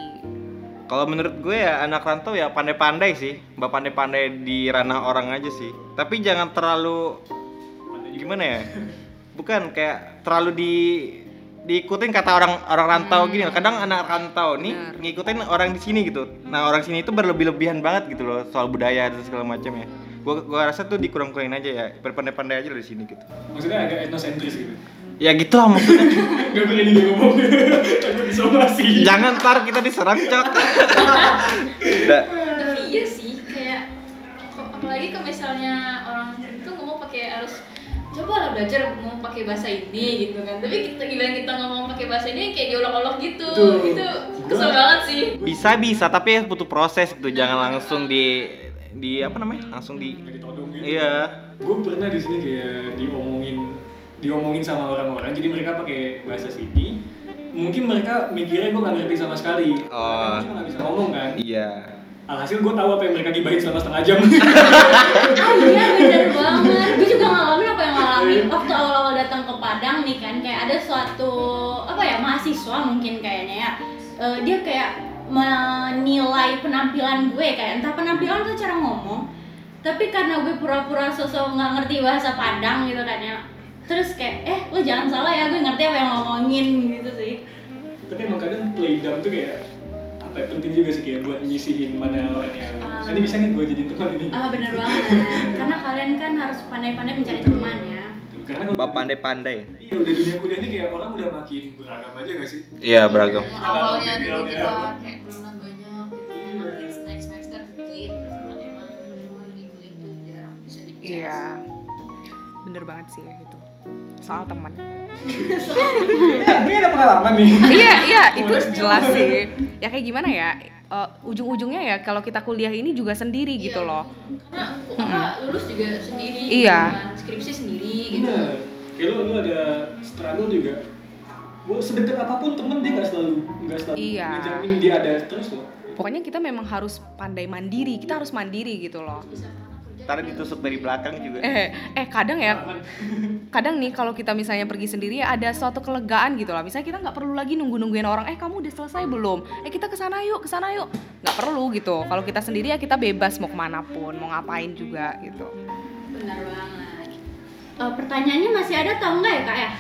Kalau menurut gue ya anak rantau ya pandai-pandai sih, mbak pandai-pandai di ranah orang aja sih. Tapi jangan terlalu gimana ya? Bukan kayak terlalu di diikutin kata orang orang rantau gini. loh. Kadang anak rantau nih Bener. ngikutin orang di sini gitu. Nah orang sini itu berlebih-lebihan banget gitu loh soal budaya dan segala macam ya. Gua gua rasa tuh dikurang-kurangin aja ya. Berpandai-pandai aja dari sini gitu. Maksudnya agak etnosentris gitu. Ya gitu lah maksudnya. [laughs] Gak berani dia ngomong. Takut disomasi. Jangan ntar kita diserang cok. Udah. Tapi iya sih kayak apalagi kalau misalnya orang itu ngomong pakai harus coba lah belajar ngomong pakai bahasa ini gitu kan. Tapi kita gila kita ngomong pakai bahasa ini kayak diolok-olok gitu. Tuh. itu kesel banget sih. Bisa bisa tapi butuh proses gitu. Jangan langsung di di apa namanya? Langsung di gitu. iya. Gue pernah di sini kayak diomongin diomongin sama orang-orang. Jadi mereka pakai bahasa sini mungkin mereka mikirnya gue nggak ngerti sama sekali. Oh. Karena gue cuma nggak bisa ngomong kan. Iya alhasil gue tahu apa yang mereka gibahin selama setengah jam. [laughs] Ah iya bener banget. Gue juga ngalamin apa yang ngalamin. Waktu awal-awal datang ke Padang nih kan Kayak ada suatu Apa ya mahasiswa mungkin kayaknya ya. Eh, Dia kayak menilai penampilan gue Kayak entah penampilan atau cara ngomong Tapi karena gue pura-pura sosok nggak ngerti bahasa Padang gitu kan ya Terus kayak eh lo jangan salah ya gue ngerti apa yang ngomongin gitu sih. Tapi emang kadang play dumb tuh kayak apa ya, penting juga sih kayak buat nyisihin mana orang yang Ah. ini bisa nih gue jadiin teman ini. Ah bener [laughs] banget. Karena kalian kan harus pandai-pandai mencari teman ya. Karena kalau pandai-pandai. Iya udah dunia kuliah ini kayak orang udah makin beragam aja gak sih? Iya beragam. Yang awalnya dulu Background kita ya. kayak kenalan banyak gitu makin next semester dikit emang Iya. Bener banget sih itu. Soal teman. Ya, ini ada pengalaman nih. iya, iya, itu jelas sih. Ya kayak gimana ya? eh, ujung-ujungnya ya kalau kita kuliah ini juga sendiri gitu Iya. loh. Karena kakak lulus juga sendiri, Iya. skripsi sendiri gitu. Bener. Kayak lu, lu ada struggle juga. Gua sedekat apa pun temen dia nggak selalu nggak selalu Iya. ngejamin dia ada terus loh. Pokoknya kita memang harus pandai mandiri, kita harus mandiri gitu loh. Ntar ditusuk dari belakang juga. Eh, eh kadang ya, kadang nih kalau kita misalnya pergi sendiri ya ada suatu kelegaan gitu lah. Misalnya kita nggak perlu lagi nunggu-nungguin orang, eh kamu udah selesai belum? Eh kita ke sana yuk, ke sana yuk. Nggak perlu gitu. Kalau kita sendiri ya kita bebas mau ke mana pun, mau ngapain juga gitu. Benar banget. Eh, pertanyaannya masih ada atau enggak ya kak ya?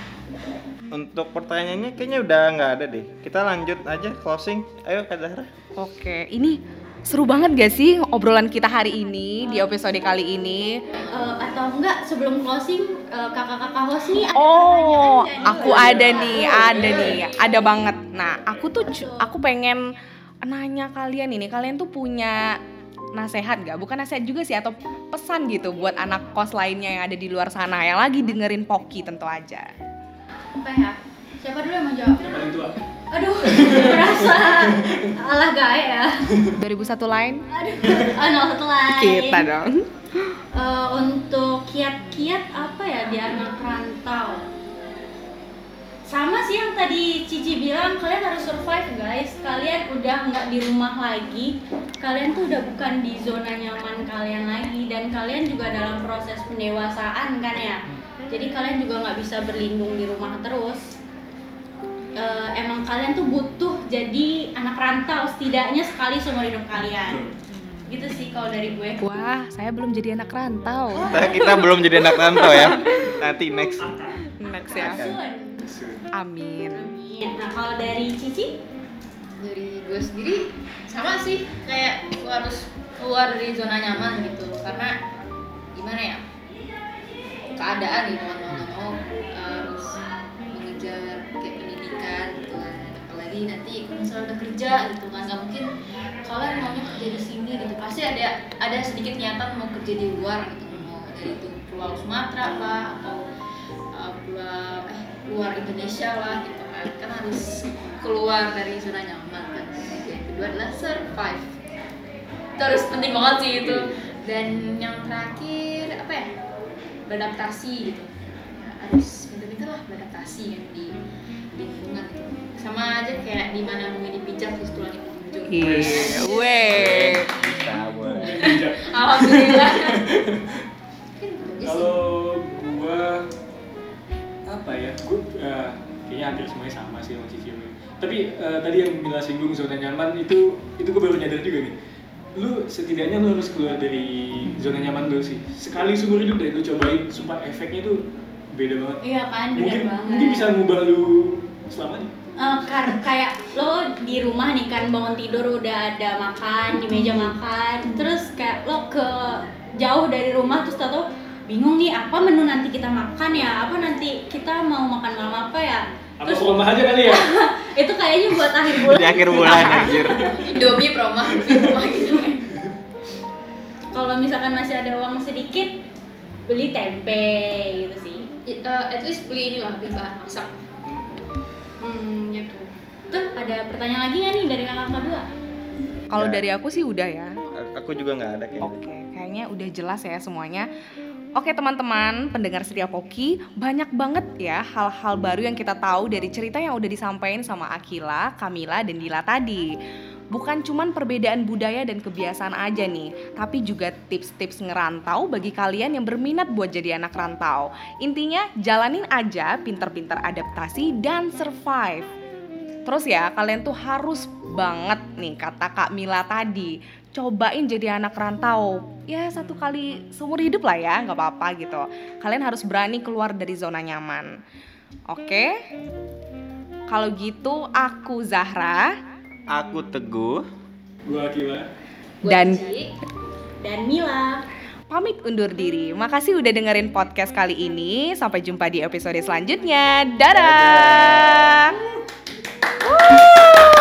Untuk pertanyaannya kayaknya udah nggak ada deh. Kita lanjut aja closing. Ayo Kak Zahra. Oke, ini seru banget gak sih obrolan kita hari ini di episode kali ini? Eh, atau enggak sebelum closing eh, kakak-kakak host nih ada Oh, pertanyaan nggak nih? aku ada nih, ada nih, ada banget. Nah, aku tuh aku pengen nanya kalian ini, kalian tuh punya nasehat gak? Bukan nasehat juga sih, atau pesan gitu buat anak kos lainnya yang ada di luar sana yang lagi dengerin Poki tentu aja. Apa ya? Siapa dulu yang mau jawab? Yang paling tua. Aduh, merasa alah gae ya. 2001 lain? Aduh, oh, lain. Kita dong. Eh, untuk kiat-kiat apa ya di anak rantau? Sama sih yang tadi Cici bilang, kalian harus survive guys. Kalian udah nggak di rumah lagi. Kalian tuh udah bukan di zona nyaman kalian lagi dan kalian juga dalam proses pendewasaan kan ya. Jadi kalian juga nggak bisa berlindung di rumah terus. Eh, emang kalian tuh butuh jadi anak rantau setidaknya sekali seumur hidup kalian. Gitu sih kalau dari gue. Wah, saya belum jadi anak rantau. [laughs] Kita, kita belum jadi anak rantau ya. Nanti next. Next ya. Amin. Amin. Nah kalau dari Cici, dari gue sendiri sama sih kayak lu harus keluar dari zona nyaman gitu karena gimana ya keadaan gitu mau nggak mau nanti kalau misalnya udah kerja gitu kan nggak mungkin kalian maunya kerja di sini gitu. Pasti ada ada sedikit niatan mau kerja di luar gitu mau dari itu pulau Sumatera lah atau pulau eh luar Indonesia lah gitu kan. Kan harus keluar dari zona nyaman kan. Yang kedua adalah survive. Terus penting banget sih itu. Dan yang terakhir apa ya? Beradaptasi gitu. Harus pintar-pintar lah beradaptasi di di lingkungan gitu sama aja kayak di mana bumi dipijak di situ langit menunjuk Iya, weh. Bijak. [laughs] alhamdulillah. Kalau gua apa ya? Gua eh, kayaknya hampir semuanya sama sih sama Cici. Tapi eh, tadi yang Mila singgung zona nyaman itu itu gua baru nyadar juga nih. Lu setidaknya lu harus keluar dari zona nyaman dulu sih. Sekali seumur hidup deh lu cobain supaya efeknya tuh beda banget. iya kan Mungkin banget. mungkin bisa ngubah lu selamanya. Eh, kar- kayak lo di rumah nih kan bangun tidur udah ada makan di meja makan, terus kayak lo ke jauh dari rumah terus tau bingung nih apa menu nanti kita makan ya, apa nanti kita mau makan malam apa ya? Apa Terus rumah aja kali ya? [laughs] itu kayaknya buat akhir bulan. Di akhir bulan anjir. [laughs] Indomie promo gitu Kalau misalkan masih ada uang sedikit, beli tempe gitu sih. Eh, at least beli ini lah beli bahan masak Hmm, gitu. Tuh ada pertanyaan lagi nggak nih dari kakak kedua? Kalau Ya. dari aku sih udah ya. Aku juga nggak ada kayaknya. Oke, kayaknya udah jelas ya semuanya. Oke teman-teman, pendengar setia Poki, banyak banget ya hal-hal baru yang kita tahu dari cerita yang udah disampaikan sama Akila, Kamila, dan Dila tadi. Bukan cuman perbedaan budaya dan kebiasaan aja nih, tapi juga tips-tips ngerantau bagi kalian yang berminat buat jadi anak rantau. Intinya, jalanin aja pinter-pinter adaptasi dan survive. Terus ya, kalian tuh harus banget nih kata Kak Mila tadi, cobain jadi anak rantau. Ya satu kali seumur hidup lah ya, nggak apa-apa gitu. Kalian harus berani keluar dari zona nyaman. Oke? Kalau gitu aku Zahra Aku Teguh. Gue Akila. Dan dan Mila. Pamit undur diri. Makasih udah dengerin podcast kali ini. Sampai jumpa di episode selanjutnya. Dadah. Dadah.